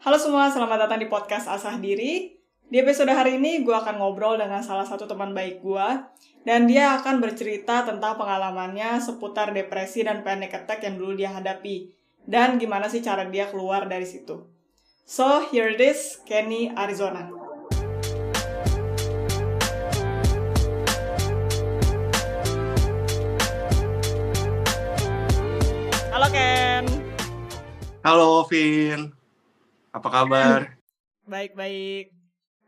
Halo semua, selamat datang di podcast Asah Diri. Di episode hari ini, gue akan ngobrol dengan salah satu teman baik gue, dan dia akan bercerita tentang pengalamannya seputar depresi dan panic attack yang dulu dia hadapi, dan gimana sih cara dia keluar dari situ. So, here it is, Kenny, Arizona. Halo Ken. Halo Vin, apa kabar? Baik-baik.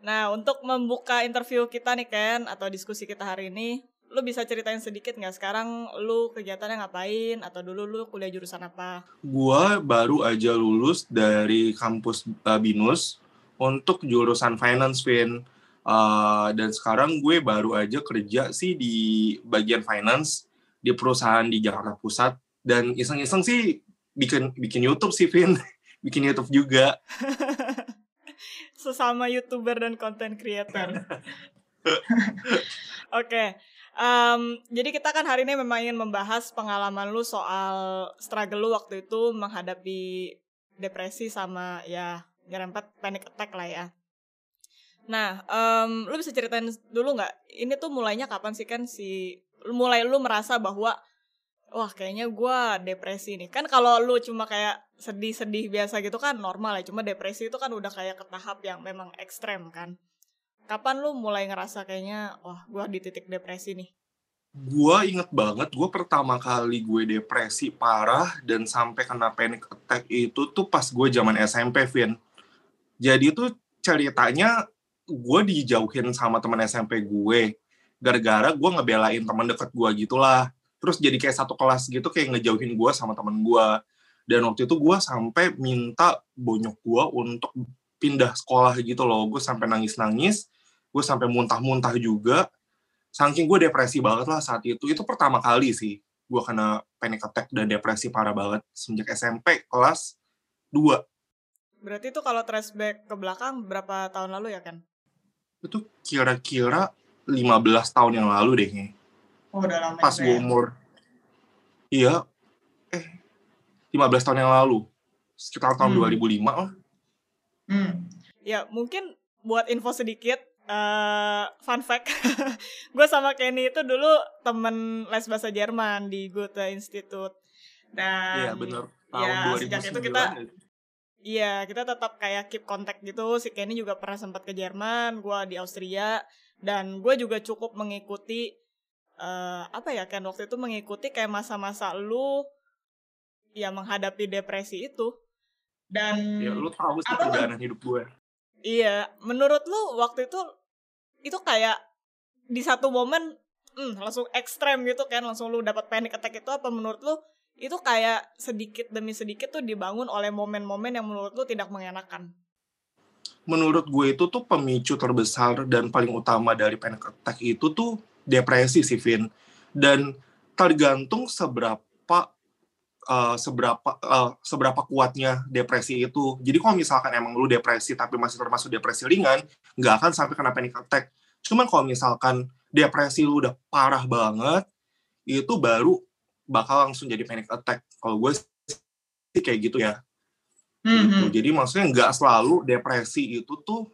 Nah, untuk membuka interview kita nih Ken, atau diskusi kita hari ini, lu bisa ceritain sedikit nggak sekarang lu kegiatannya ngapain, atau dulu lu kuliah jurusan apa? Gua baru aja lulus dari kampus uh, Binus untuk jurusan finance Vin. Uh, dan sekarang gue baru aja kerja sih di bagian finance di perusahaan di Jakarta Pusat dan iseng-iseng sih bikin bikin YouTube sih Vin, bikin YouTube juga. Sesama youtuber dan content creator. Oke, um, jadi kita kan hari ini memang ingin membahas pengalaman lu soal struggle lu waktu itu menghadapi depresi sama ya nyerempet panic attack lah ya. Nah, um, lu bisa ceritain dulu nggak? Ini tuh mulainya kapan sih kan si mulai lu merasa bahwa wah kayaknya gue depresi nih. Kan kalau lu cuma kayak sedih-sedih biasa gitu kan normal ya. Cuma depresi itu kan udah kayak ke tahap yang memang ekstrem kan. Kapan lu mulai ngerasa kayaknya wah gue di titik depresi nih Gue inget banget, gue pertama kali gue depresi parah dan sampai kena panic attack itu tuh pas gue zaman SMP, Vin. Jadi tuh ceritanya gue dijauhin sama teman SMP gue. Gara-gara gue ngebelain teman deket gue gitulah terus jadi kayak satu kelas gitu kayak ngejauhin gue sama temen gue dan waktu itu gue sampai minta bonyok gue untuk pindah sekolah gitu loh. Gue sampai nangis nangis gue sampai muntah-muntah juga. Saking gue depresi banget lah saat itu. Itu pertama kali sih gue kena panic attack dan depresi parah banget sejak SMP kelas 2 berarti itu kalau flashback ke belakang berapa tahun lalu ya kan itu kira-kira 15 tahun yang lalu deh Oh, udah lama pas gue ya? umur iya eh 15 tahun yang lalu sekitar tahun Hmm. 2005 lah Hmm. Ya, mungkin buat info sedikit, eh fun fact, gue sama Kenny itu dulu temen les bahasa Jerman di Goethe Institute. Dan iya bener tahun ya, 2009 sejak itu kita- ya. Iya, kita tetap kayak keep contact gitu. Si Kenny juga pernah sempat ke Jerman, gue di Austria, dan gue juga cukup mengikuti eh apa ya kan waktu itu mengikuti kayak masa-masa lu ya menghadapi depresi itu. Dan ya lu tahu sih perjalanan hidup gue Iya, menurut lu waktu itu itu kayak di satu momen hmm, langsung ekstrem gitu kan, langsung lu dapat panic attack itu apa menurut lu itu kayak sedikit demi sedikit tuh dibangun oleh momen-momen yang menurut lu tidak mengenakan. menurut gue itu tuh pemicu terbesar dan paling utama dari panic attack itu tuh depresi sih Vin. Dan tergantung seberapa uh, seberapa uh, seberapa kuatnya depresi itu. Jadi kalau misalkan emang lu depresi tapi masih termasuk depresi ringan nggak akan sampai kena panic attack. Cuman kalau misalkan depresi lu udah parah banget itu baru bakal langsung jadi panic attack. Kalau gue sih kayak gitu ya. Gitu. Jadi maksudnya nggak selalu depresi itu tuh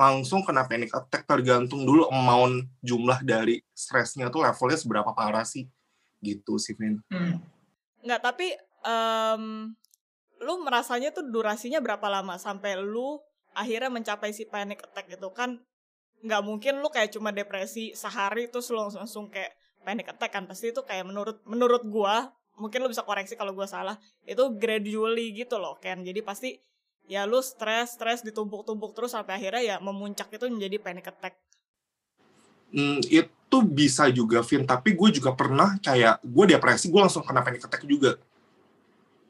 langsung kena panic attack tergantung dulu amount jumlah dari stresnya tuh levelnya seberapa parah sih. Gitu sih Vin. Nggak, tapi em, lu merasanya tuh durasinya berapa lama sampai lu akhirnya mencapai si panic attack itu kan nggak mungkin lu kayak cuma depresi sehari terus lu langsung, langsung kayak panic attack kan? Pasti itu kayak menurut menurut gua mungkin lu bisa koreksi kalau gua salah itu gradually gitu loh kan jadi pasti ya lu stres stres ditumpuk-tumpuk terus sampai akhirnya ya memuncak itu menjadi panic attack Hmm, itu bisa juga Vin, tapi gue juga pernah kayak gue depresi gue langsung kena panic attack juga.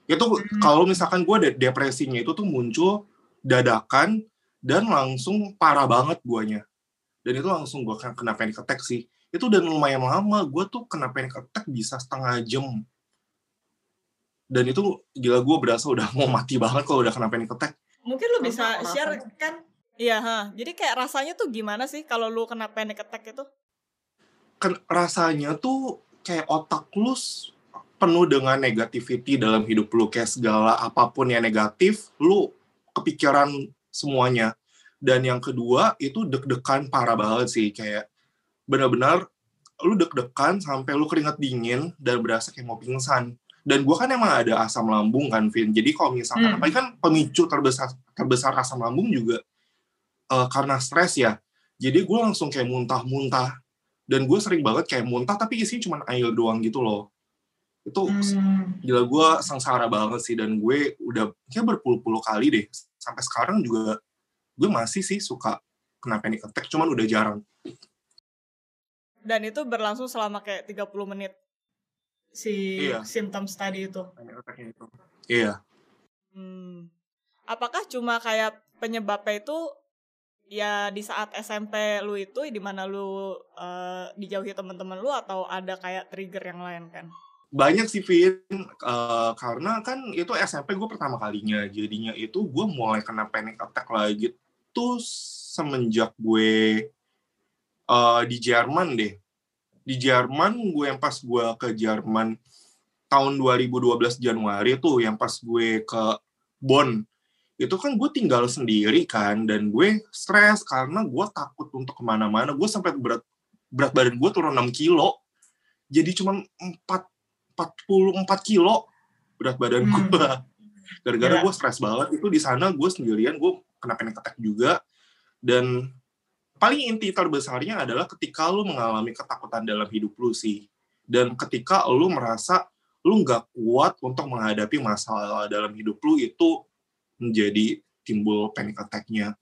Itu Hmm. kalau misalkan gue de- depresinya itu tuh muncul dadakan dan langsung parah banget guanya. Dan itu langsung gue kena panic attack sih. Itu udah lumayan lama, gue tuh kena panic attack bisa setengah jam. Dan itu gila gue berasa udah mau mati banget kalau udah kena panic attack. mungkin lu bisa Rasanya- share kan? Iya ha. Jadi kayak rasanya tuh gimana sih kalau lu kena panic attack itu? Kan rasanya tuh kayak otak lu penuh dengan negativity dalam hidup lu. Kayak segala apa pun yang negatif lu kepikiran semuanya. Dan yang kedua itu deg-degan parah banget sih. Kayak benar-benar lu deg-degan sampai lu keringat dingin dan berasa kayak mau pingsan dan gue kan emang ada asam lambung kan Vin. Jadi kalau misalkan hmm. apalagi kan pemicu terbesar terbesar asam lambung juga uh, karena stres ya. Jadi gue langsung kayak muntah-muntah. Dan gue sering banget kayak muntah tapi isinya cuma air doang gitu loh. Itu hmm. gila gue sengsara banget sih. Dan gue udah kayak berpuluh-puluh kali deh sampai sekarang juga gue masih sih suka kena panic attack cuman udah jarang. Dan itu berlangsung selama kayak 30 menit si iya. simptom tadi itu. Itu. Iya. Hmm. apakah cuma kayak penyebabnya itu ya di saat SMP lu itu di mana lu uh, dijauhi teman-teman lu atau ada kayak trigger yang lain kan? Banyak sih Vin. Uh, karena kan itu SMP gue pertama kalinya. Jadinya itu gue mulai kena panic attack lagi tuh semenjak gue uh, di Jerman deh di Jerman gue yang pas gue ke Jerman tahun 2012 Januari tuh yang pas gue ke Bonn itu kan gue tinggal sendiri kan dan gue stres karena gue takut untuk ke mana-mana. Gue sampai berat berat badan gue turun 6 kilo. Jadi cuma 4 44 kilo berat badan hmm. gue gara-gara yeah. gue stres banget. Itu di sana gue sendirian gue kena panic attack juga. Dan paling inti terbesarnya adalah ketika lu mengalami ketakutan dalam hidup lu sih dan ketika lu merasa lu nggak kuat untuk menghadapi masalah dalam hidup lu itu menjadi timbul panic attack-nya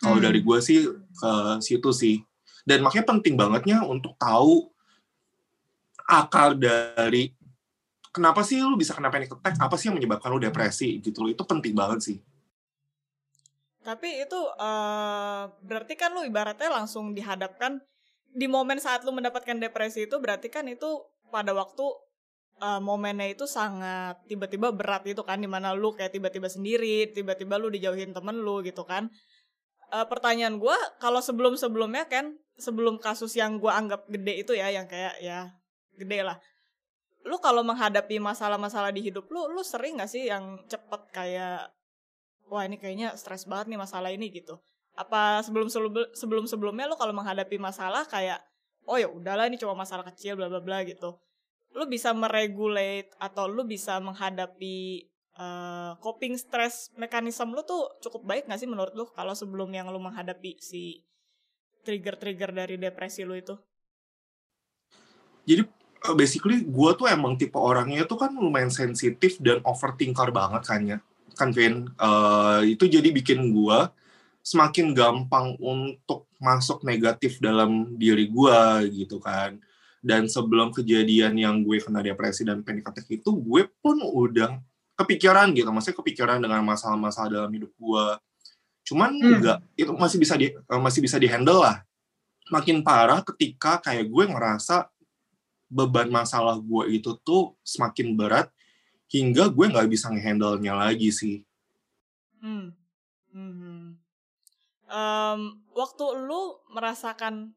kalau hmm. dari gue sih ke situ sih dan makanya penting bangetnya untuk tahu akar dari kenapa sih lu bisa kena panic attack? Apa sih yang menyebabkan lu depresi gitu loh? Itu penting banget sih. Tapi itu uh, berarti kan lu ibaratnya langsung dihadapkan di momen saat lu mendapatkan depresi itu berarti kan itu pada waktu uh, momennya itu sangat tiba-tiba berat itu kan di mana lu kayak tiba-tiba sendiri, tiba-tiba lu dijauhin temen lu gitu kan. Uh, pertanyaan gue kalau sebelum-sebelumnya kan sebelum kasus yang gue anggap gede itu ya yang kayak ya gede lah lu kalau menghadapi masalah-masalah di hidup lu lu sering gak sih yang cepet kayak wah ini kayaknya stres banget nih masalah ini gitu. Apa sebelum sebelum sebelum sebelumnya lu kalau menghadapi masalah kayak oh ya udahlah ini cuma masalah kecil bla bla bla gitu. Lu bisa meregulate atau lu bisa menghadapi uh, coping stress mekanisme lu tuh cukup baik gak sih menurut lu kalau sebelum yang lu menghadapi si trigger-trigger dari depresi lu itu? Jadi Eh, basically gue tuh emang tipe orangnya tuh kan lumayan sensitif dan overthinker banget kan ya kan Vin? Uh, itu jadi bikin gue semakin gampang untuk masuk negatif dalam diri gue gitu kan. Dan sebelum kejadian yang gue kena depresi dan panic attack itu gue pun udah kepikiran gitu. Maksudnya kepikiran dengan masalah-masalah dalam hidup gue cuman hmm. enggak itu masih bisa di eh, masih bisa dihandle lah. Makin parah ketika kayak gue ngerasa beban masalah gue itu tuh semakin berat hingga gue nggak bisa ngehandle-nya lagi sih. Hmm. Hmm. Um, waktu lu merasakan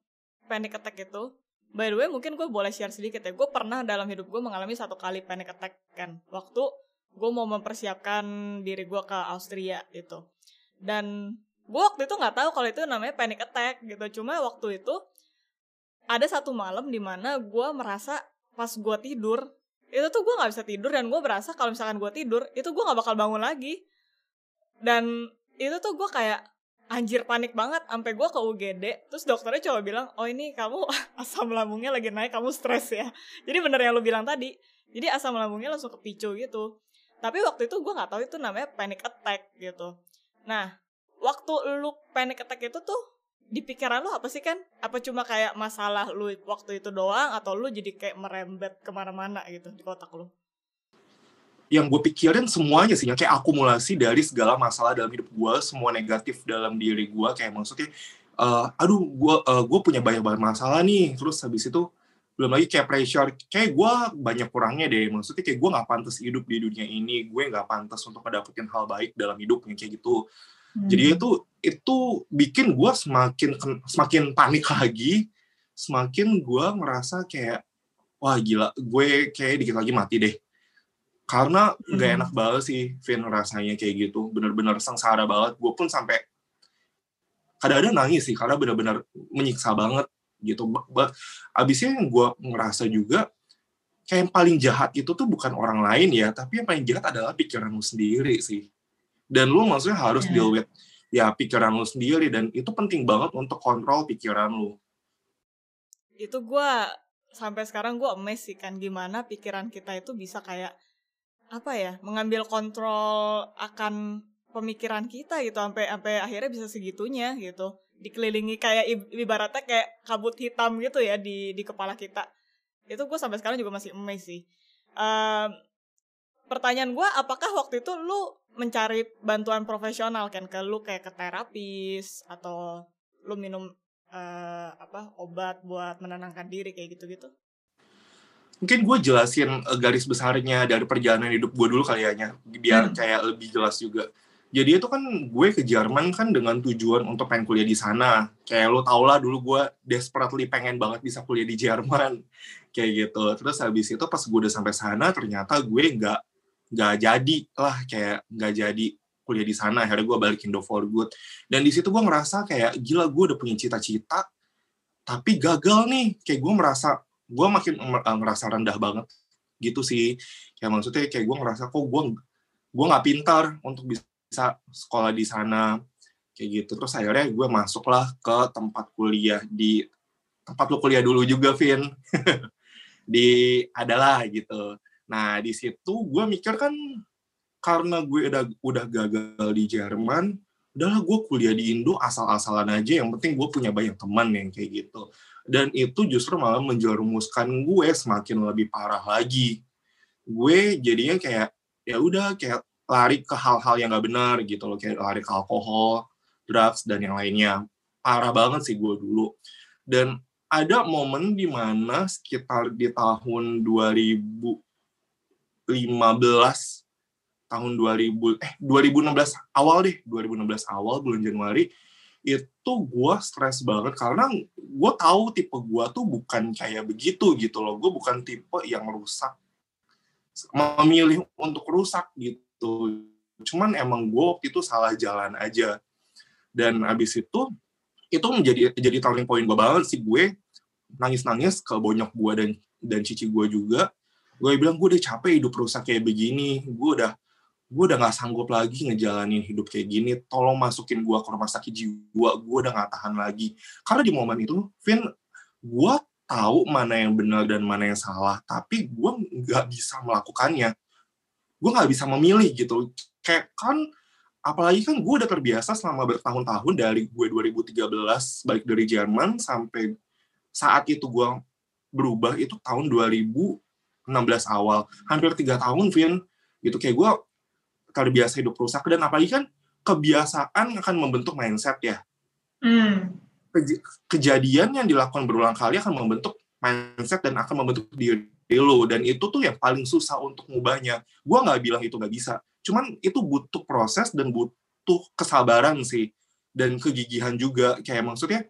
panic attack itu, by the way mungkin gue boleh share sedikit ya. Gue pernah dalam hidup gue mengalami satu kali panic attack kan. Waktu gue mau mempersiapkan diri gue ke Austria itu. Dan gue waktu itu nggak tahu kalau itu namanya panic attack gitu. Cuma waktu itu ada satu malam di mana gue merasa pas gue tidur itu tuh gue nggak bisa tidur dan gue berasa kalau misalkan gue tidur itu gue nggak bakal bangun lagi. Dan itu tuh gue kayak anjir panik banget sampai gue ke UGD terus dokternya coba bilang oh ini kamu asam lambungnya lagi naik kamu stres ya. Jadi bener yang lu bilang tadi jadi asam lambungnya langsung kepicu gitu. Tapi waktu itu gue nggak tahu itu namanya panic attack gitu. Nah waktu lu panic attack itu tuh di pikiran lu apa sih kan? Apa cuma kayak masalah lu waktu itu doang atau lu jadi kayak merembet ke mana-mana gitu di kotak lu? Yang gue pikirin semuanya sih, kayak akumulasi dari segala masalah dalam hidup gue, semua negatif dalam diri gue, kayak maksudnya, uh, aduh, gue uh, gue punya banyak banget masalah nih, terus habis itu belum lagi kayak pressure, kayak gue banyak kurangnya deh, maksudnya kayak gue nggak pantas hidup di dunia ini, gue nggak pantas untuk mendapatkan hal baik dalam hidupnya kayak gitu jadi hmm. itu itu bikin gue semakin semakin panik lagi, semakin gue merasa kayak wah gila, gue kayak dikit lagi mati deh. karena nggak enak banget sih Vin rasanya kayak gitu. Bener-bener sengsara banget. Gue pun sampai kadang-kadang nangis sih karena bener-bener menyiksa banget gitu. Abisnya yang gue ngerasa juga kayak yang paling jahat itu tuh bukan orang lain ya tapi yang paling jahat adalah pikiran lu sendiri sih. Dan lu maksudnya harus yeah. deal with ya pikiran lu sendiri dan itu penting banget untuk kontrol pikiran lu. Itu gue sampai sekarang gue emes sih kan gimana pikiran kita itu bisa kayak apa ya mengambil kontrol akan pemikiran kita gitu sampai sampai akhirnya bisa segitunya gitu. Dikelilingi kayak ibaratnya kayak kabut hitam gitu ya di di kepala kita. Itu gue sampai sekarang juga masih emes sih. Um, pertanyaan gue apakah waktu itu lu mencari bantuan profesional kan ke lu kayak ke terapis atau lu minum uh, apa obat buat menenangkan diri kayak gitu gitu mungkin gue jelasin uh, garis besarnya dari perjalanan hidup gue dulu kayaknya biar hmm. kayak lebih jelas juga. Jadi itu kan gue ke Jerman kan dengan tujuan untuk pengen kuliah di sana. Kayak lo tau lah dulu gue desperately pengen banget bisa kuliah di Jerman. Kayak gitu. Terus habis itu pas gue udah sampai sana ternyata gue nggak nggak jadi lah kayak nggak jadi kuliah di sana akhirnya gue balik Indo for good. Dan di situ gue ngerasa kayak gila gue udah punya cita-cita tapi gagal nih. Kayak gue merasa gue makin eh, ngerasa rendah banget gitu sih. Kayak maksudnya kayak gue ngerasa kok gue gue nggak pintar untuk bisa sekolah di sana. Kayak gitu. Terus akhirnya gue masuklah ke tempat kuliah di tempat lu kuliah dulu juga Vin. Di adalah gitu nah di situ gue mikir kan karena gue udah udah gagal di Jerman udahlah gue kuliah di Indo asal-asalan aja yang penting gue punya banyak teman yang kayak gitu. Dan itu justru malah menjerumuskan gue semakin lebih parah lagi. Gue jadinya kayak ya udah kayak lari ke hal-hal yang gak benar gitu loh kayak lari ke alkohol drugs dan yang lainnya. Parah banget sih gue dulu. Dan ada momen di mana sekitar di tahun 2015 tahun 2000 eh 2016 awal deh 2016 awal bulan Januari itu gue stres banget karena gue tahu tipe gue tuh bukan kayak begitu gitu loh. Gue bukan tipe yang rusak memilih untuk rusak gitu. Cuman emang gue waktu itu salah jalan aja. Dan abis itu itu menjadi jadi turning point gue banget sih. Gue nangis nangis ke bonyok gue dan dan cici gue juga gue bilang gue udah capek hidup rusak kayak begini. Gue udah gue udah gak sanggup lagi ngejalanin hidup kayak gini. Tolong masukin gue ke rumah sakit jiwa. Gue udah gak tahan lagi. Karena di momen itu Vin gue tahu mana yang benar dan mana yang salah tapi gue nggak bisa melakukannya. Gue nggak bisa memilih gitu. Kayak kan apalagi kan gue udah terbiasa selama bertahun-tahun dari gue 2013 balik dari Jerman sampai saat itu gue berubah itu tahun 2016 awal hampir tiga tahun Vin gitu kayak gue terbiasa hidup rusak dan apalagi kan kebiasaan akan membentuk mindset ya. Hmm. kejadian yang dilakukan berulang kali akan membentuk mindset dan akan membentuk diri lo dan itu tuh yang paling susah untuk ngubahnya. Gua nggak bilang itu nggak bisa, cuman itu butuh proses dan butuh kesabaran sih dan kegigihan juga. Kayak maksudnya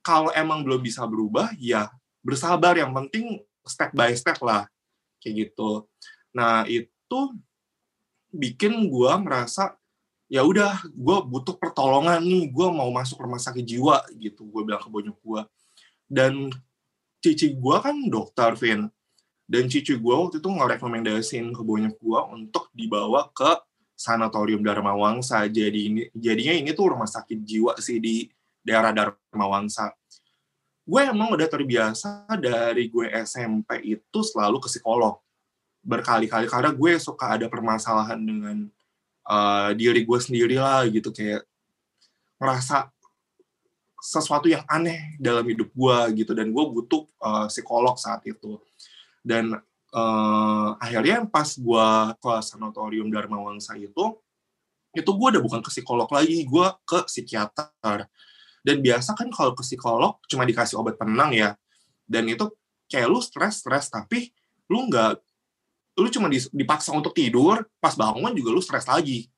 kalau emang belum bisa berubah ya bersabar yang penting step by step lah kayak gitu. Nah itu bikin gue merasa ya udah gue butuh pertolongan nih gue mau masuk rumah sakit jiwa gitu gue bilang ke bonyok gue dan cici gue kan dokter Vin. Dan cici gue waktu itu ngerekomendasin ke bonyok gue untuk dibawa ke sanatorium Dharma Wangsa jadi ini jadinya ini tuh rumah sakit jiwa sih di daerah Dharma Wangsa gue emang udah terbiasa dari gue SMP itu selalu ke psikolog. Berkali-kali karena gue suka ada permasalahan dengan uh, diri gue sendiri lah gitu. Kayak ngerasa sesuatu yang aneh dalam hidup gue gitu. Dan gue butuh uh, psikolog saat itu. Dan uh, akhirnya pas gue ke sanatorium Dharma Wangsa itu itu gue udah bukan ke psikolog lagi gue ke psikiater dan biasa kan kalau ke psikolog cuma dikasih obat penenang ya dan itu kayak lu stres stres tapi lu nggak lu cuma dipaksa untuk tidur, pas bangun juga lu stres lagi.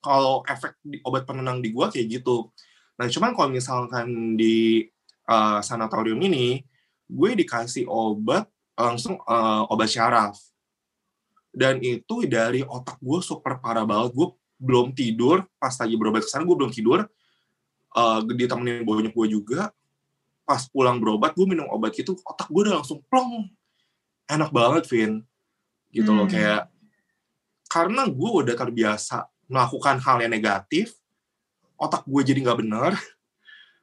Kalau efek di, obat penenang di gua kayak gitu. Nah, cuman kalau misalkan di uh, sanatorium ini, gue dikasih obat langsung uh, obat syaraf. dan itu dari otak gue super parah banget gue belum tidur pas lagi berobat ke sana gue belum tidur uh, ditemenin bonyok gue juga. Pas pulang berobat gue minum obat gitu otak gue udah langsung plong. Enak banget Vin. Gitu hmm. loh kayak karena gue udah terbiasa melakukan hal yang negatif otak gue jadi nggak benar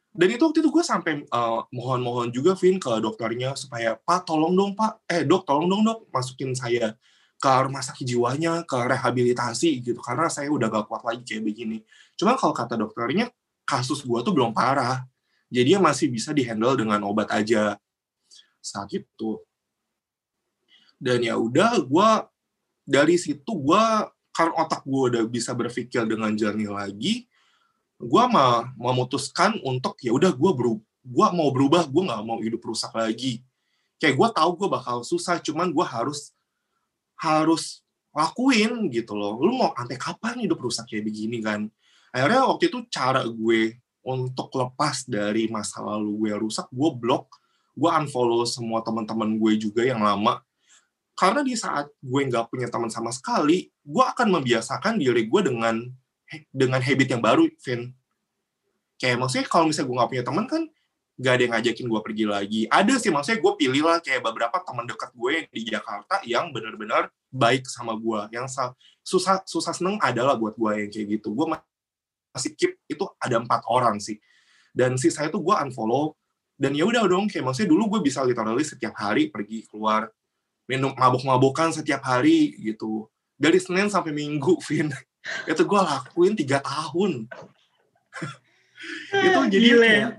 dan itu waktu itu gue sampai uh, mohon-mohon juga Vin ke dokternya supaya pak tolong dong pak. Eh dok tolong dong dok masukin saya ke rumah sakit jiwanya ke rehabilitasi gitu. Karena saya udah gak kuat lagi kayak begini. Cuman kalau kata dokternya kasus gue tuh belum parah. Jadi masih bisa dihandle dengan obat aja. Saat itu dan ya udah gue dari situ gue karena otak gue udah bisa berpikir dengan jernih lagi gue mau memutuskan untuk ya udah gue berubah gue mau berubah gue nggak mau hidup rusak lagi. Kayak gue tahu gue bakal susah cuman gue harus harus lakuin gitu loh. Lu mau sampai kapan hidup rusak kayak begini kan akhirnya waktu itu cara gue untuk lepas dari masa lalu gue rusak gue blok gue unfollow semua teman-teman gue juga yang lama. Karena di saat gue nggak punya teman sama sekali gue akan membiasakan diri gue dengan dengan habit yang baru Vin. Kayak maksudnya kalau misalnya gue nggak punya teman kan gak ada yang ngajakin gue pergi lagi. Ada sih maksudnya gue pilih lah kayak beberapa teman dekat gue di Jakarta yang benar-benar baik sama gue. Yang susah susah seneng adalah buat gue yang kayak gitu. Gue masih keep itu ada empat orang sih. Dan si saya tuh gue unfollow dan ya udah dong kayak maksudnya dulu gue bisa literally setiap hari pergi keluar minum mabuk-mabukan setiap hari gitu. Dari Senin sampai Minggu Vin. Itu gue lakuin tiga tahun. Itu jadi kayak,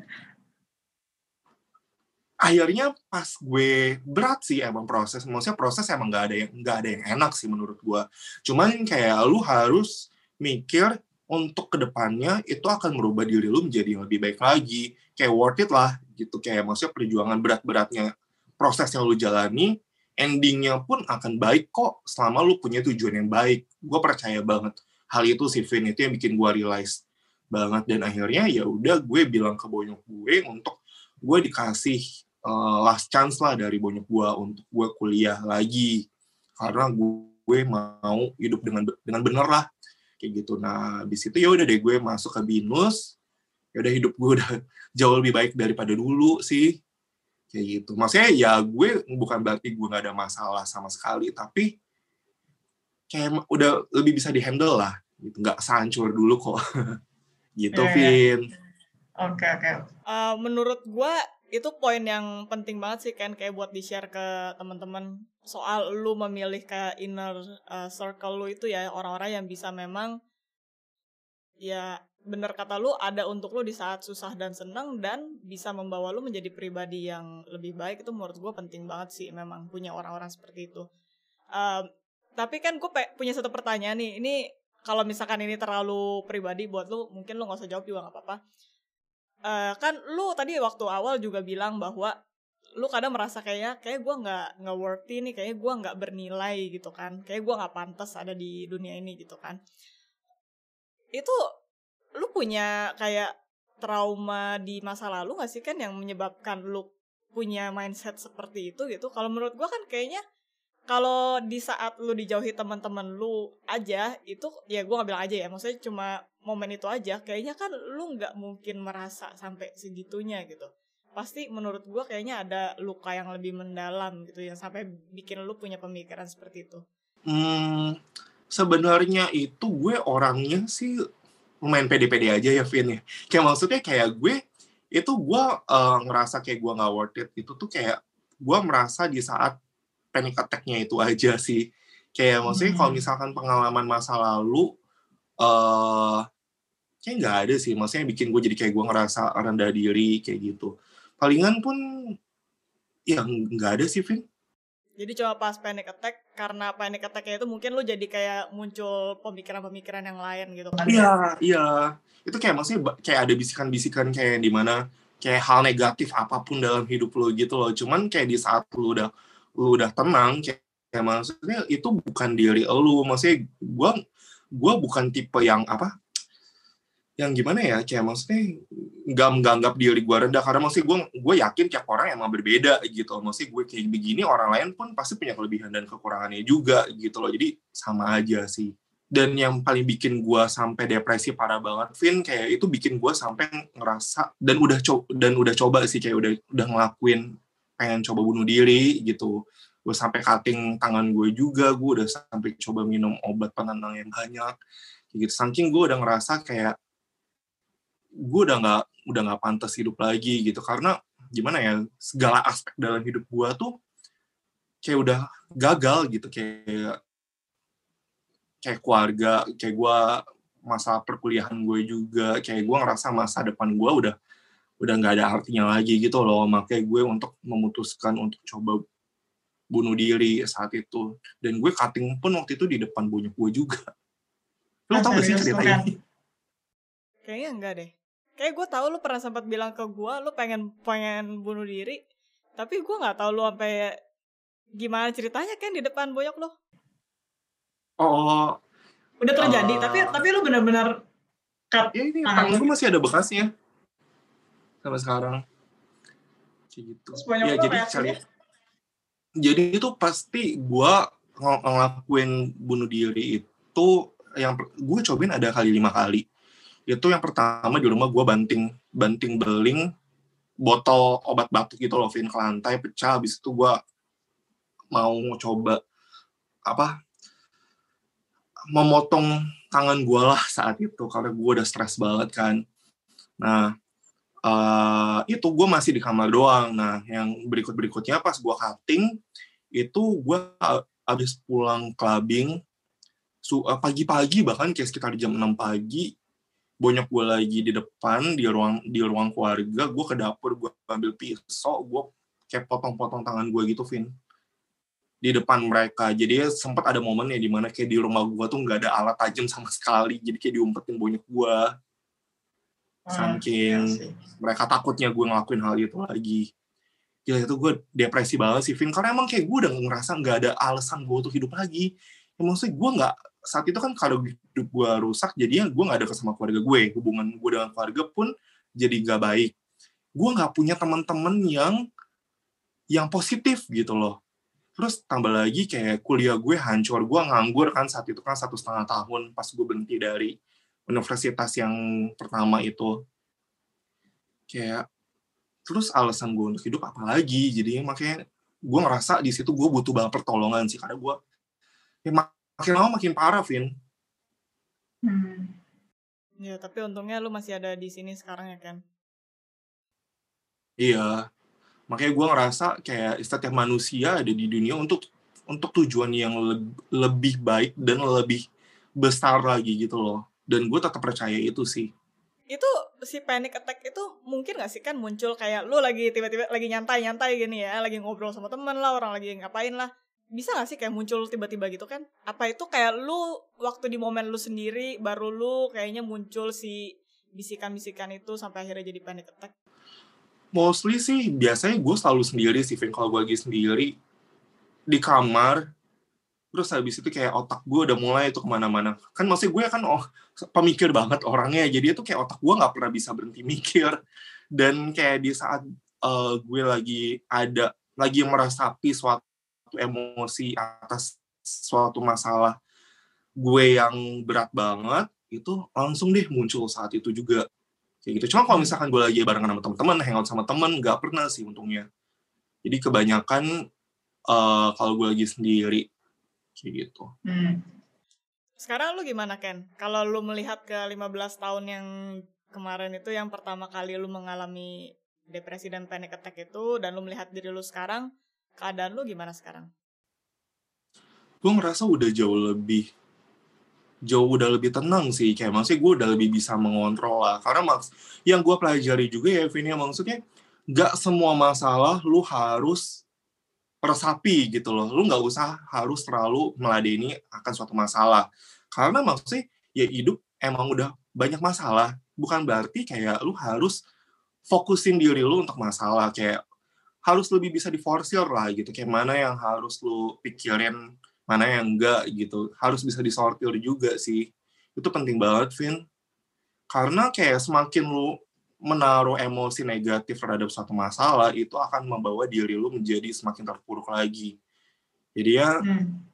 akhirnya pas gue berat sih emang proses maksudnya proses emang nggak ada yang nggak ada yang enak sih menurut gue cuman kayak lu harus mikir untuk ke depannya itu akan merubah diri lu menjadi lebih baik lagi. Kayak worth it lah gitu. Kayak maksudnya perjuangan berat-beratnya proses yang lu jalani endingnya pun akan baik kok selama lu punya tujuan yang baik. Gue percaya banget hal itu sih Vin. Itu yang bikin gue realize banget. Dan akhirnya ya udah gue bilang ke bonyok gue untuk gue dikasih uh, last chance lah dari bonyok gue untuk gue kuliah lagi. Karena gue, gue mau hidup dengan dengan bener lah kayak gitu. Nah di situ ya udah deh gue masuk ke binus. Ya udah hidup gue udah jauh lebih baik daripada dulu sih. Kayak gitu. Maksudnya ya gue bukan berarti gue nggak ada masalah sama sekali tapi kayak udah lebih bisa dihandle lah. Gitu. Nggak sehancur dulu kok. Gitu yeah. Vin. Oke oke. Okay. uh, menurut gue itu poin yang penting banget sih kan kayak buat di share ke teman-teman. Soal lu memilih kayak inner uh, circle lu itu ya orang-orang yang bisa memang ya bener kata lu ada untuk lu di saat susah dan senang dan bisa membawa lu menjadi pribadi yang lebih baik. Itu menurut gue penting banget sih memang punya orang-orang seperti itu. Uh, tapi kan gue punya satu pertanyaan nih. Ini kalau misalkan ini terlalu pribadi buat lu mungkin lu nggak usah jawab juga nggak apa-apa uh, kan lu tadi waktu awal juga bilang bahwa lu kadang merasa kayaknya kayak gue nggak nggak worthy nih kayak gue nggak bernilai gitu kan. Kayak gue nggak pantas ada di dunia ini gitu kan. Itu lu punya kayak trauma di masa lalu gak sih kan yang menyebabkan lu punya mindset seperti itu gitu? Kalau menurut gua kan kayaknya kalau di saat lu dijauhi teman-teman lu aja itu ya gua nggak bilang aja ya maksudnya cuma momen itu aja. Kayaknya kan lu nggak mungkin merasa sampai segitunya gitu. Pasti menurut gua kayaknya ada luka yang lebih mendalam gitu yang sampai bikin lu punya pemikiran seperti itu. Hmm sebenarnya itu gue orangnya sih lumayan pede-pede aja ya Vin ya. Kayak maksudnya kayak gue itu gue uh, ngerasa kayak gue nggak worth it. Itu tuh kayak gue merasa di saat panic attack-nya itu aja sih kayak maksudnya hmm. kalau misalkan pengalaman masa lalu uh, kayak nggak ada sih maksudnya bikin gue jadi kayak gue ngerasa rendah diri kayak gitu palingan pun ya nggak ada sih Vin jadi coba pas panic attack karena panic attack itu mungkin lu jadi kayak muncul pemikiran-pemikiran yang lain gitu kan? Iya, iya. Itu kayak maksudnya kayak ada bisikan-bisikan kayak di mana kayak hal negatif apa pun dalam hidup lu gitu loh. Cuman kayak di saat lu udah lu udah tenang kayak, kayak maksudnya itu bukan diri lu. Maksudnya gua gua bukan tipe yang apa? yang gimana ya kayak maksudnya nggak menganggap diri gue rendah karena maksudnya gue gue yakin tiap orang emang berbeda gitu maksudnya gue kayak begini orang lain pun pasti punya kelebihan dan kekurangannya juga gitu loh jadi sama aja sih dan yang paling bikin gue sampai depresi parah banget Vin kayak itu bikin gue sampai ngerasa dan udah coba dan udah coba sih kayak udah udah ngelakuin pengen coba bunuh diri gitu. Gue sampai cutting tangan gue juga gue udah sampai coba minum obat penenang yang banyak gitu. Saking gue udah ngerasa kayak gue udah nggak udah nggak pantas hidup lagi gitu. Karena gimana ya segala aspek dalam hidup gue tuh kayak udah gagal gitu. Kayak kayak keluarga kayak gue masa perkuliahan gue juga kayak gue ngerasa masa depan gue udah udah nggak ada artinya lagi gitu loh. Makanya gue untuk memutuskan untuk coba bunuh diri saat itu. Dan gue cutting pun waktu itu di depan bonyok gue juga. Lo tau gak sih cerita ini kayaknya enggak deh. Kayak gue tahu lu pernah sempat bilang ke gue lu pengen pengen bunuh diri tapi gue nggak tahu lu sampai gimana ceritanya kan di depan boyok lu. Oh udah terjadi uh, tapi tapi lu benar-benar cut ya ini tangan gue masih ada bekasnya sampai sekarang. Kayak gitu. Ya jadi cari jadi itu pasti gue ng ngelakuin bunuh diri itu yang gue cobain ada kali lima kali. Itu yang pertama di rumah gue banting banting beling botol obat batuk gitu loh Vin ke lantai pecah habis itu gue mau coba apa memotong tangan gue lah saat itu karena gue udah stres banget kan. Nah uh, itu gue masih di kamar doang. Nah yang berikut berikutnya pas gue cutting itu gue habis pulang clubbing eh, pagi-pagi bahkan kayak sekitar jam 6 pagi bonyok gue lagi di depan di ruang di ruang keluarga gue ke dapur gue ambil pisau gue kayak potong-potong tangan gue gitu Vin. Di depan mereka. Jadi sempat ada momen ya di mana kayak di rumah gue tuh nggak ada alat tajam sama sekali. Jadi kayak diumpetin bonyok gue saking iya mereka takutnya gue ngelakuin hal itu lagi. Gila itu gue depresi banget sih Vin. Karena emang kayak gue udah ngerasa nggak ada alasan gue untuk hidup lagi. Ya, maksudnya gue nggak saat itu kan kalau hidup gue rusak jadinya gue nggak ada sama keluarga gue hubungan gue dengan keluarga pun jadi nggak baik. Gue nggak punya teman-teman yang yang positif gitu loh. Terus tambah lagi kayak kuliah gue hancur. Gue nganggur kan saat itu kan satu setengah tahun pas gue berhenti dari universitas yang pertama itu kayak terus alasan gue untuk hidup apa lagi jadi makanya gue ngerasa di situ gue butuh banget pertolongan sih karena gue ya makin lama makin parah, Vin. Hmm. Ya, tapi untungnya lu masih ada di sini sekarang ya, kan? Iya. Makanya gue ngerasa kayak setiap manusia ada di dunia untuk untuk tujuan yang le lebih baik dan lebih besar lagi gitu loh. Dan gue tetap percaya itu sih. Itu si panic attack itu mungkin gak sih kan muncul kayak lu lagi tiba-tiba lagi nyantai-nyantai gini ya, lagi ngobrol sama temen lah, orang lagi ngapain lah bisa gak sih kayak muncul tiba-tiba gitu kan? Apa itu kayak lu waktu di momen lu sendiri baru lu kayaknya muncul si bisikan-bisikan itu sampai akhirnya jadi panic attack? Mostly sih biasanya gue selalu sendiri sih, Vin. Kalau gue lagi sendiri di kamar, terus habis itu kayak otak gue udah mulai itu ke mana-mana. Kan maksudnya gue kan oh pemikir banget orangnya, jadi itu kayak otak gue nggak pernah bisa berhenti mikir. Dan kayak di saat uh, gue lagi ada lagi meresapi suatu emosi atas suatu masalah gue yang berat banget itu langsung deh muncul saat itu juga kayak gitu cuma kalau misalkan gue lagi barengan sama teman-teman hangout sama teman nggak pernah sih untungnya jadi kebanyakan uh, kalau gue lagi sendiri kayak gitu hmm. sekarang lu gimana Ken kalau lu melihat ke 15 tahun yang kemarin itu yang pertama kali lu mengalami depresi dan panic attack itu dan lu melihat diri lu sekarang keadaan lu gimana sekarang? Gue ngerasa udah jauh lebih jauh udah lebih tenang sih kayak maksudnya gue udah lebih bisa mengontrol lah karena maks yang gue pelajari juga ya Vini maksudnya gak semua masalah lu harus resapi gitu loh. Lu nggak usah harus terlalu meladeni akan suatu masalah. Karena maksudnya ya hidup emang udah banyak masalah. Bukan berarti kayak lu harus fokusin diri lu untuk masalah. Kayak harus lebih bisa diforsir lah gitu. Kayak mana yang harus lu pikirin mana yang enggak gitu. Harus bisa disortir juga sih. Itu penting banget Vin. Karena kayak semakin lu menaruh emosi negatif terhadap suatu masalah itu akan membawa diri lu menjadi semakin terpuruk lagi. Jadi ya Hmm.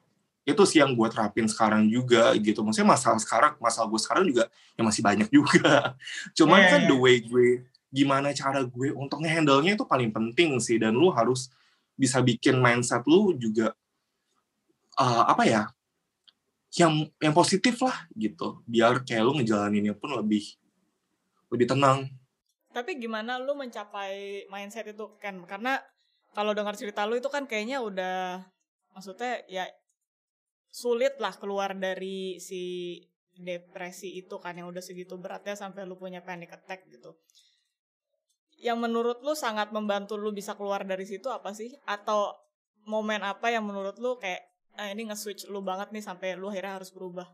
itu sih yang gue terapin sekarang juga gitu. Maksudnya masalah sekarang masalah gue sekarang juga ya masih banyak juga. Cuman Iya, kan iya. the way gue gimana cara gue untuk ngehandle-nya itu paling penting sih. Dan lu harus bisa bikin mindset lu juga eh, apa ya yang yang positif lah gitu. Biar kayak lu ngejalaninnya pun lebih lebih tenang Tapi gimana lu mencapai mindset itu kan? Karena kalau dengar cerita lu itu kan kayaknya udah maksudnya ya sulit lah keluar dari si depresi itu kan yang udah segitu beratnya sampai lu punya panic attack gitu. Yang menurut lu sangat membantu lu bisa keluar dari situ apa sih? Atau momen apa yang menurut lu kayak ah, ini nge-switch lu banget nih sampai lu akhirnya harus berubah?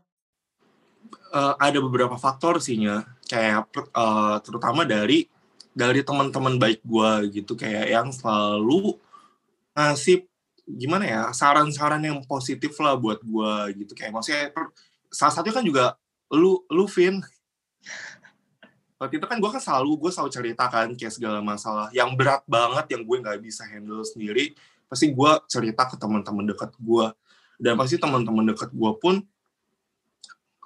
Eh, ada beberapa faktor sih nya kayak eh, terutama dari dari teman-teman baik gue gitu kayak yang selalu ngasih gimana ya saran-saran yang positif lah buat gue gitu. Kayak maksudnya salah satunya kan juga lu lu Vin. Waktu itu kan gue kan selalu gue selalu ceritakan kayak segala masalah yang berat banget yang gue nggak bisa handle sendiri pasti gue cerita ke teman-teman dekat gue dan pasti teman-teman dekat gue pun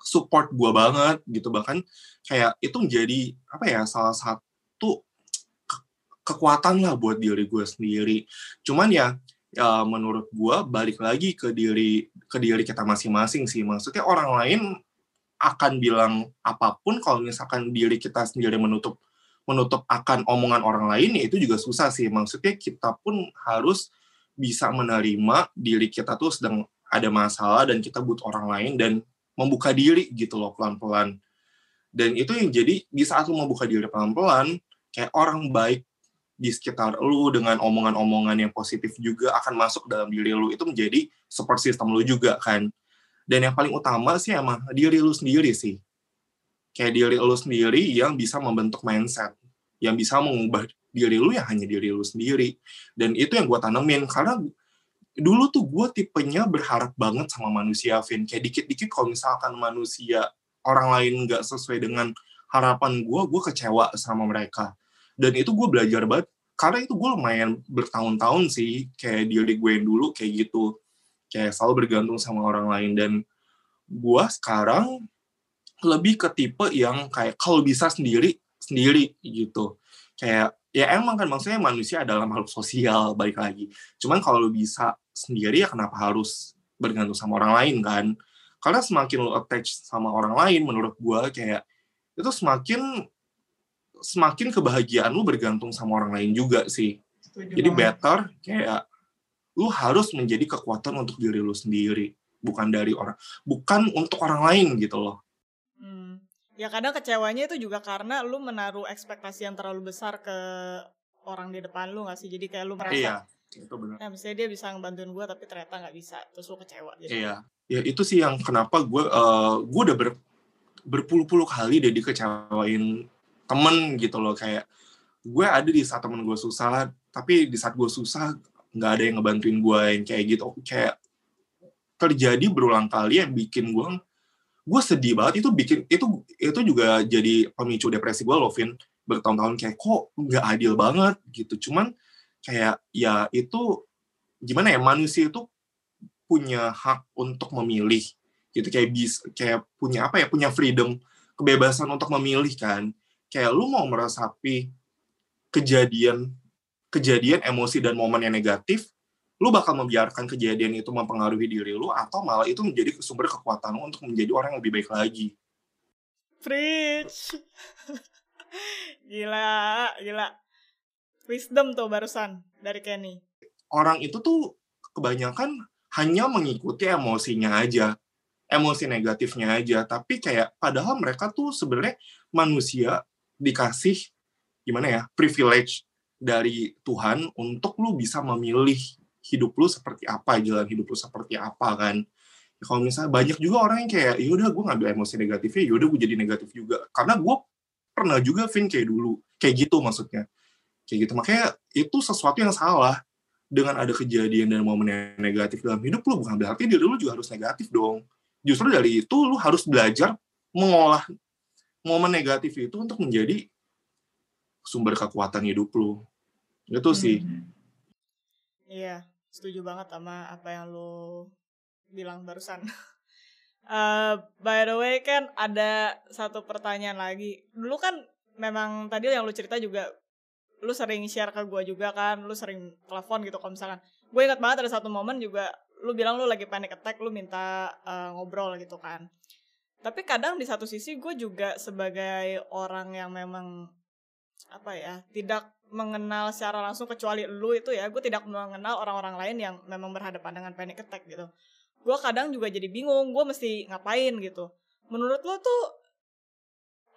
support gue banget gitu. Bahkan kayak itu menjadi apa ya salah satu ke- kekuatan lah buat diri gue sendiri. Cuman ya ya menurut gue balik lagi ke diri ke diri kita masing-masing sih. Maksudnya orang lain akan bilang apa pun kalau misalkan diri kita sendiri menutup menutup akan omongan orang lain ya itu juga susah sih. Maksudnya kita pun harus bisa menerima diri kita tuh sedang ada masalah dan kita butuh orang lain dan membuka diri gitu loh pelan-pelan. Dan itu yang jadi di saat lu membuka diri pelan-pelan kayak orang baik di sekitar lu dengan omongan-omongan yang positif juga akan masuk dalam diri lu. Itu menjadi support system lu juga kan. Dan yang paling utama sih emang diri lu sendiri sih. Kayak diri lu sendiri yang bisa membentuk mindset. Yang bisa mengubah diri lu ya hanya diri lu sendiri. Dan itu yang gue tanemin karena dulu tuh gue tipenya berharap banget sama manusia Vin. Kayak dikit-dikit kalau misalkan manusia orang lain nggak sesuai dengan harapan gue gue kecewa sama mereka. Dan itu gue belajar banget karena itu gue lumayan bertahun-tahun sih kayak diri gue dulu kayak gitu. Kayak selalu bergantung sama orang lain. Dan gue sekarang lebih ke tipe yang kayak kalau bisa sendiri sendiri gitu. Kayak ya emang kan maksudnya manusia adalah makhluk sosial balik lagi. Cuman kalau bisa sendiri ya kenapa harus bergantung sama orang lain kan? Karena semakin lu attach sama orang lain menurut gue kayak itu semakin semakin kebahagiaan lu bergantung sama orang lain juga sih Setuju jadi banget. better kayak lu harus menjadi kekuatan untuk diri lu sendiri bukan dari orang bukan untuk orang lain gitu loh Hmm. Ya kadang kecewanya itu juga karena lu menaruh ekspektasi yang terlalu besar ke orang di depan lu gak sih? Jadi kayak lu merasa, iya itu benar ya misalnya dia bisa ngebantuin gue tapi ternyata nggak bisa. Terus lu kecewa. Jadi, Iya, ya itu sih yang kenapa gue eh gue udah ber, berpuluh-puluh kali deh dikecewain temen gitu loh kayak gue ada di saat temen gue susah, tapi di saat gue susah nggak ada yang ngebantuin gue yang kayak gitu, kayak terjadi berulang kali yang bikin gue gue sedih banget. Itu bikin itu itu juga jadi pemicu depresi gue loh Vin. Bertahun-tahun kayak kok nggak adil banget? Gitu. Cuman kayak ya itu gimana ya manusia itu punya hak untuk memilih gitu kayak bis kayak punya apa ya punya freedom kebebasan untuk memilih kan kayak lu mau meresapi kejadian kejadian emosi dan momen yang negatif lu bakal membiarkan kejadian itu mempengaruhi diri lu atau malah itu menjadi sumber kekuatan lu untuk menjadi orang yang lebih baik lagi Preach. gila, gila. Wisdom tuh barusan dari Kenny. orang itu tuh kebanyakan hanya mengikuti emosinya aja, emosi negatifnya aja. Tapi kayak padahal mereka tuh sebenarnya manusia dikasih gimana ya privilege dari Tuhan untuk lu bisa memilih hidup lu seperti apa, jalan hidup lu seperti apa kan. Ya, kalau misalnya banyak juga orang yang kayak ya udah gue ngambil emosi negatifnya, ya udah gue jadi negatif juga. Karena gue pernah juga Vin kayak dulu, kayak gitu maksudnya. Kayak gitu makanya itu sesuatu yang salah dengan ada kejadian dan momen yang negatif dalam hidup lu bukan berarti diri lu juga harus negatif dong. Justru dari itu lu harus belajar mengolah momen negatif itu untuk menjadi sumber kekuatan hidup lu itu sih Hmm. Iya, setuju banget sama apa yang lo bilang barusan. Eh, by the way kan ada satu pertanyaan lagi. Dulu kan memang tadi yang lu cerita juga lu sering share ke gue juga kan, lu sering telepon gitu kalau misalkan. Gue ingat banget ada satu momen juga lu bilang lu lagi panic attack, lu minta eh, ngobrol gitu kan. Tapi kadang di satu sisi gue juga sebagai orang yang memang apa ya tidak mengenal secara langsung kecuali lu itu ya gue tidak mengenal orang-orang lain yang memang berhadapan dengan panic attack gitu. Gue kadang juga jadi bingung gue mesti ngapain gitu. Menurut lu tuh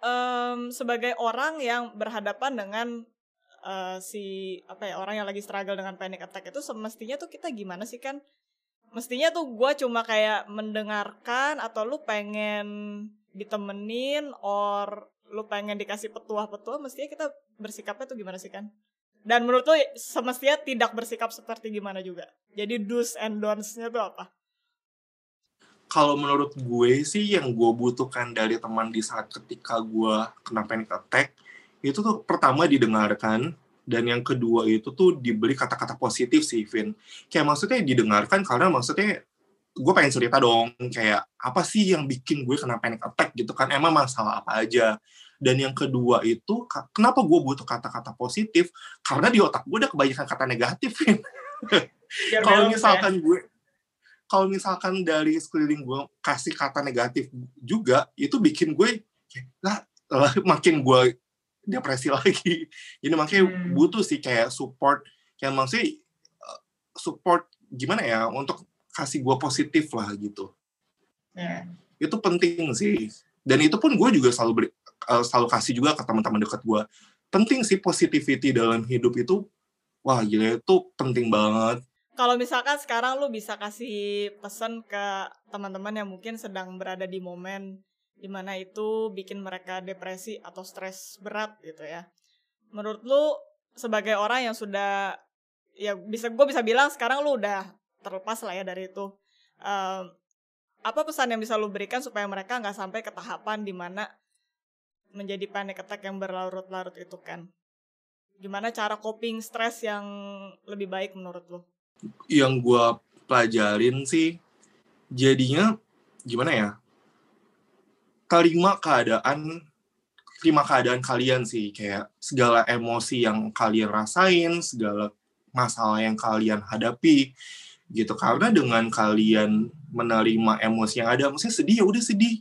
em, sebagai orang yang berhadapan dengan eh, si apa ya orang yang lagi struggle dengan panic attack itu semestinya tuh kita gimana sih kan mestinya tuh gue cuma kayak mendengarkan atau lu pengen ditemenin or lu pengen dikasih petuah-petuah mestinya kita bersikapnya tuh gimana sih kan? Dan menurut lu semestinya tidak bersikap seperti gimana juga? Jadi do's and don'ts-nya tuh apa? Kalau menurut gue sih yang gue butuhkan dari teman di saat ketika gue kena panic attack itu tuh pertama didengarkan dan yang kedua itu tuh diberi kata-kata positif sih Vin. Kayak maksudnya didengarkan karena maksudnya gue pengen cerita dong kayak apa sih yang bikin gue kena panic attack gitu kan? Emang masalah apa aja? Dan yang kedua itu kenapa gue butuh kata-kata positif? Karena di otak gue udah kebanyakan kata negatif Vin. Kalau ya. misalkan gue kalau misalkan dari sekeliling gue kasih kata negatif juga itu bikin gue lah, lah, makin gue depresi lagi. Jadi makanya Hmm. butuh sih kayak support kayak maksudnya uh, support gimana ya untuk kasih gue positif lah gitu. Ya. itu penting sih. Dan itu pun gue juga selalu beri, uh, selalu kasih juga ke teman-teman dekat gue penting sih positivity dalam hidup itu wah gila itu penting banget. Kalau misalkan sekarang lu bisa kasih pesan ke teman-teman yang mungkin sedang berada di momen di mana itu bikin mereka depresi atau stres berat gitu ya. Menurut lu sebagai orang yang sudah ya bisa gue bisa bilang sekarang lu udah terlepas lah ya dari itu. Em, apa pesan yang bisa lu berikan supaya mereka nggak sampai ke tahapan di mana menjadi panic attack yang berlarut-larut itu kan? Gimana cara coping stres yang lebih baik menurut lu? yang gue pelajarin sih jadinya gimana ya terima keadaan terima keadaan kalian sih. Kayak segala emosi yang kalian rasain segala masalah yang kalian hadapi gitu. Karena dengan kalian menerima emosi yang ada maksudnya sedih ya udah sedih.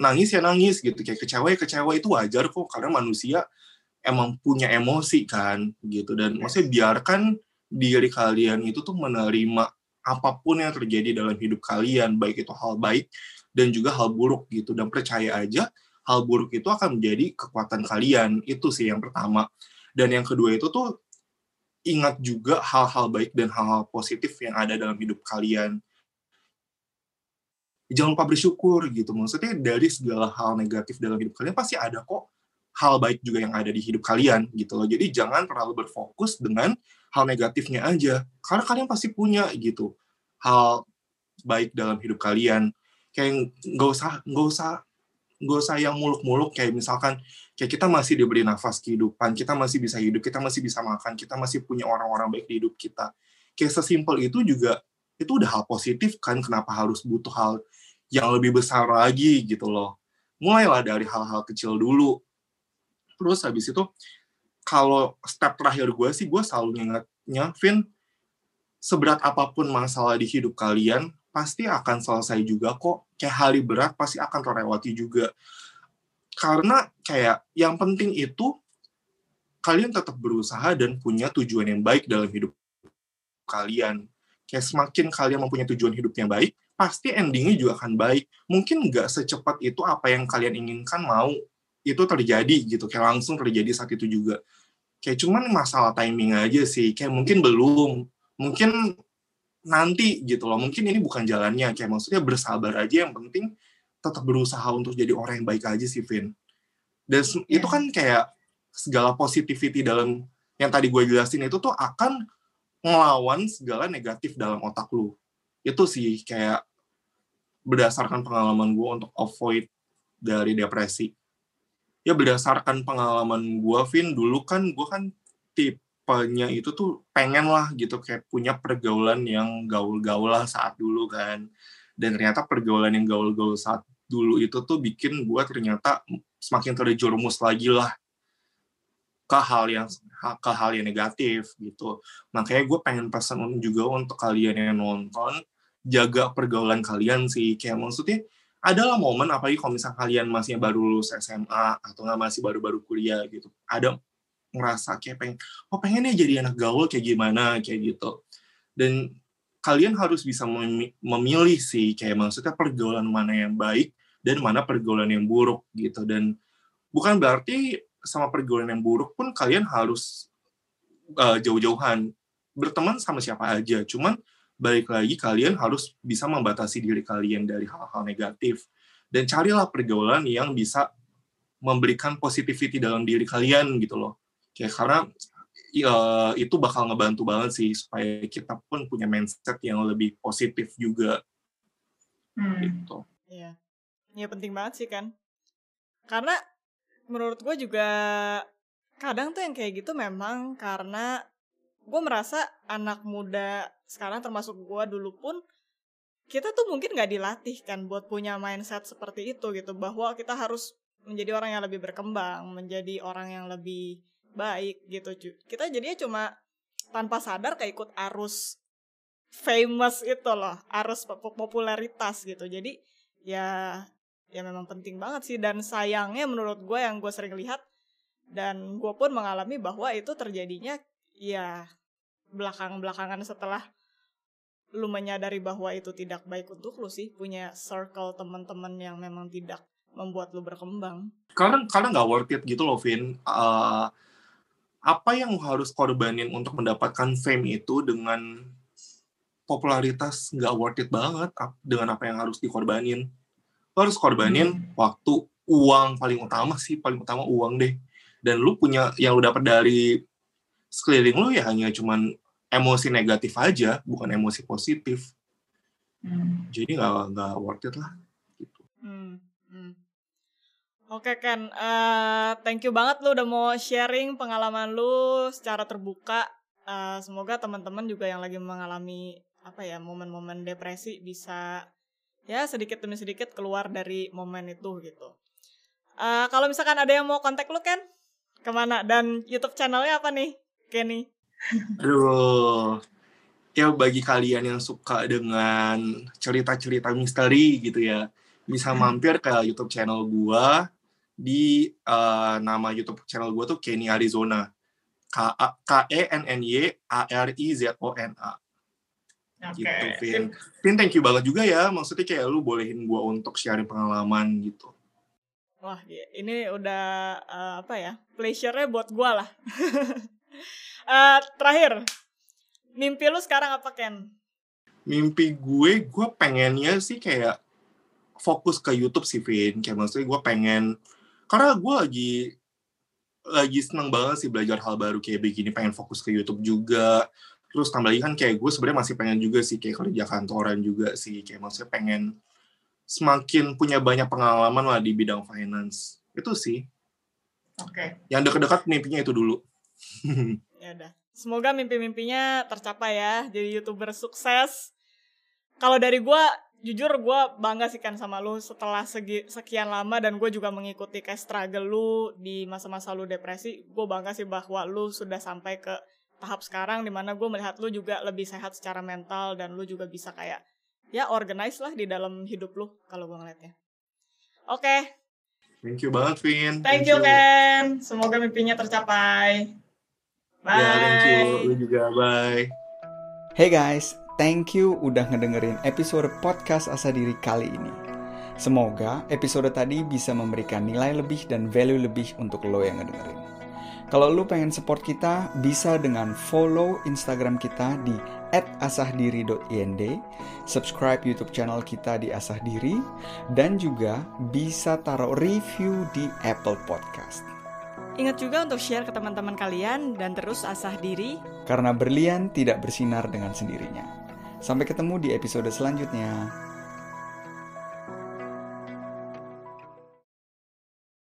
Nangis ya nangis gitu. Kayak kecewa ya kecewa itu wajar kok. Karena manusia emang punya emosi kan gitu. Dan maksudnya biarkan diri kalian itu tuh menerima apa pun yang terjadi dalam hidup kalian, baik itu hal baik dan juga hal buruk gitu. Dan percaya aja hal buruk itu akan menjadi kekuatan kalian. Itu sih yang pertama. Dan yang kedua itu tuh ingat juga hal-hal baik dan hal-hal positif yang ada dalam hidup kalian. Jangan lupa bersyukur gitu. Maksudnya dari segala hal negatif dalam hidup kalian pasti ada kok hal baik juga yang ada di hidup kalian gitu loh. Jadi jangan terlalu berfokus dengan hal negatifnya aja. Karena kalian pasti punya gitu hal baik dalam hidup kalian. Kayak nggak usah nggak usah nggak usah yang muluk-muluk kayak misalkan kayak kita masih diberi nafas kehidupan, kita masih bisa hidup, kita masih bisa makan, kita masih punya orang-orang baik di hidup kita. Kayak sesimpel itu juga itu udah hal positif kan kenapa harus butuh hal yang lebih besar lagi gitu loh. Mulailah dari hal-hal kecil dulu. Terus habis itu kalau step terakhir gue sih gue selalu ngingetnya Vin seberat apa pun masalah di hidup kalian pasti akan selesai juga kok. Kayak hari berat pasti akan terlewati juga. Karena kayak yang penting itu kalian tetap berusaha dan punya tujuan yang baik dalam hidup kalian. Kayak semakin kalian mempunyai tujuan hidup yang baik pasti endingnya juga akan baik. Mungkin nggak secepat itu apa yang kalian inginkan mau itu terjadi gitu. Kayak langsung terjadi saat itu juga. Kayak cuman masalah timing aja sih. Kayak mungkin belum. Mungkin nanti gitu loh. Mungkin ini bukan jalannya. Kayak maksudnya bersabar aja yang penting tetap berusaha untuk jadi orang yang baik aja sih Vin. Dan Iya. itu kan kayak segala positivity dalam yang tadi gue jelasin itu tuh akan ngelawan segala negatif dalam otak lu. Itu sih kayak berdasarkan pengalaman gue untuk avoid dari depresi. Ya berdasarkan pengalaman gue Vin dulu kan gue kan tipenya itu tuh pengen lah gitu kayak punya pergaulan yang gaul-gaul lah saat dulu kan. Dan ternyata pergaulan yang gaul-gaul saat dulu itu tuh bikin gue ternyata semakin terjerumus lagi lah ke hal yang ke hal yang negatif gitu. Makanya gue pengen pesan juga untuk kalian yang nonton jaga pergaulan kalian sih. Kayak maksudnya adalah momen apalagi kalau misalnya kalian masih baru lulus SMA atau nggak masih baru-baru kuliah gitu ada ngerasa kayak pengen oh pengennya jadi anak gaul kayak gimana? Kayak gitu. Dan kalian harus bisa memilih sih kayak maksudnya pergaulan mana yang baik dan mana pergaulan yang buruk gitu. Dan bukan berarti sama pergaulan yang buruk pun kalian harus uh, jauh-jauhan. Berteman sama siapa aja cuman balik lagi kalian harus bisa membatasi diri kalian dari hal-hal negatif. Dan carilah pergaulan yang bisa memberikan positivity dalam diri kalian gitu loh kayak karena uh, itu bakal ngebantu banget sih supaya kita pun punya mindset yang lebih positif juga. Hmm. gitu. Iya. Ya penting banget sih kan. Karena menurut gue juga kadang tuh yang kayak gitu memang karena gue merasa anak muda sekarang termasuk gue dulu pun kita tuh mungkin nggak dilatih kan buat punya mindset seperti itu gitu. Bahwa kita harus menjadi orang yang lebih berkembang menjadi orang yang lebih baik gitu kita jadinya cuma tanpa sadar kayak ikut arus famous itu loh arus popularitas gitu jadi ya ya memang penting banget sih dan sayangnya menurut gue yang gue sering lihat dan gue pun mengalami bahwa itu terjadinya ya belakang-belakangan setelah lu menyadari bahwa itu tidak baik untuk lu sih punya circle teman-teman yang memang tidak membuat lu berkembang. Karena karena nggak worth it gitu loh, Vin. Uh, apa yang harus korbanin untuk mendapatkan fame itu dengan popularitas nggak worth it banget dengan apa yang harus dikorbanin lo harus korbanin hmm. waktu uang paling utama sih paling utama uang deh dan lu punya yang lu dapat dari sekeliling lu ya hanya cuman emosi negatif aja bukan emosi positif hmm. jadi nggak nggak worth it lah gitu hmm. Hmm. Oke Ken, uh, thank you banget lu udah mau sharing pengalaman lu secara terbuka. Uh, semoga teman-teman juga yang lagi mengalami apa ya momen-momen depresi bisa ya sedikit demi sedikit keluar dari momen itu gitu. Uh, kalau misalkan ada yang mau kontak lu kan ke mana dan YouTube channelnya apa nih, Kenny? Aduh, ya bagi kalian yang suka dengan cerita-cerita misteri gitu ya, bisa hmm. mampir ke YouTube channel gua di uh, nama YouTube channel gua tuh Kenny Arizona. K K E N N Y A R I Z O N A. Okay. gitu Vin. Vin thank you banget juga ya maksudnya kayak lu bolehin gue untuk sharing pengalaman gitu wah ini udah uh, apa ya pleasure-nya buat gue lah uh, terakhir mimpi lu sekarang apa Ken mimpi gue gue pengennya sih kayak fokus ke YouTube sih Vin kayak maksudnya gue pengen karena gue lagi lagi seneng banget sih belajar hal baru kayak begini pengen fokus ke YouTube juga. Terus tambah lagi kan kayak gue sebenarnya masih pengen juga sih kayak kerja kantoran juga sih kayak maksudnya pengen semakin punya banyak pengalaman lah di bidang finance. Itu sih. Oke. Okay. yang dekat-dekat mimpinya itu dulu. Ya udah. Semoga mimpi-mimpinya tercapai ya jadi youtuber sukses. Kalau dari gue jujur gue bangga sih kan sama lu setelah segi, sekian lama dan gue juga mengikuti kayak struggle lu di masa-masa lu depresi gue bangga sih bahwa lu sudah sampai ke tahap sekarang di mana gue melihat lu juga lebih sehat secara mental dan lu juga bisa kayak ya organize lah di dalam hidup lu kalau gue ngeliatnya. Oke. Okay. Thank you banget, Vin. Thank, thank you, Ken. Semoga mimpinya tercapai. Bye. Ya, thank you. Lu juga, bye. Hey guys, thank you udah ngedengerin episode podcast Asa Diri kali ini. Semoga episode tadi bisa memberikan nilai lebih dan value lebih untuk lo yang ngedengerin. Kalau lu pengen support kita, bisa dengan follow Instagram kita di @asahdiri.ind, subscribe YouTube channel kita di Asah Diri, dan juga bisa taruh review di Apple Podcast. Ingat juga untuk share ke teman-teman kalian dan terus asah diri. Karena berlian tidak bersinar dengan sendirinya. Sampai ketemu di episode selanjutnya.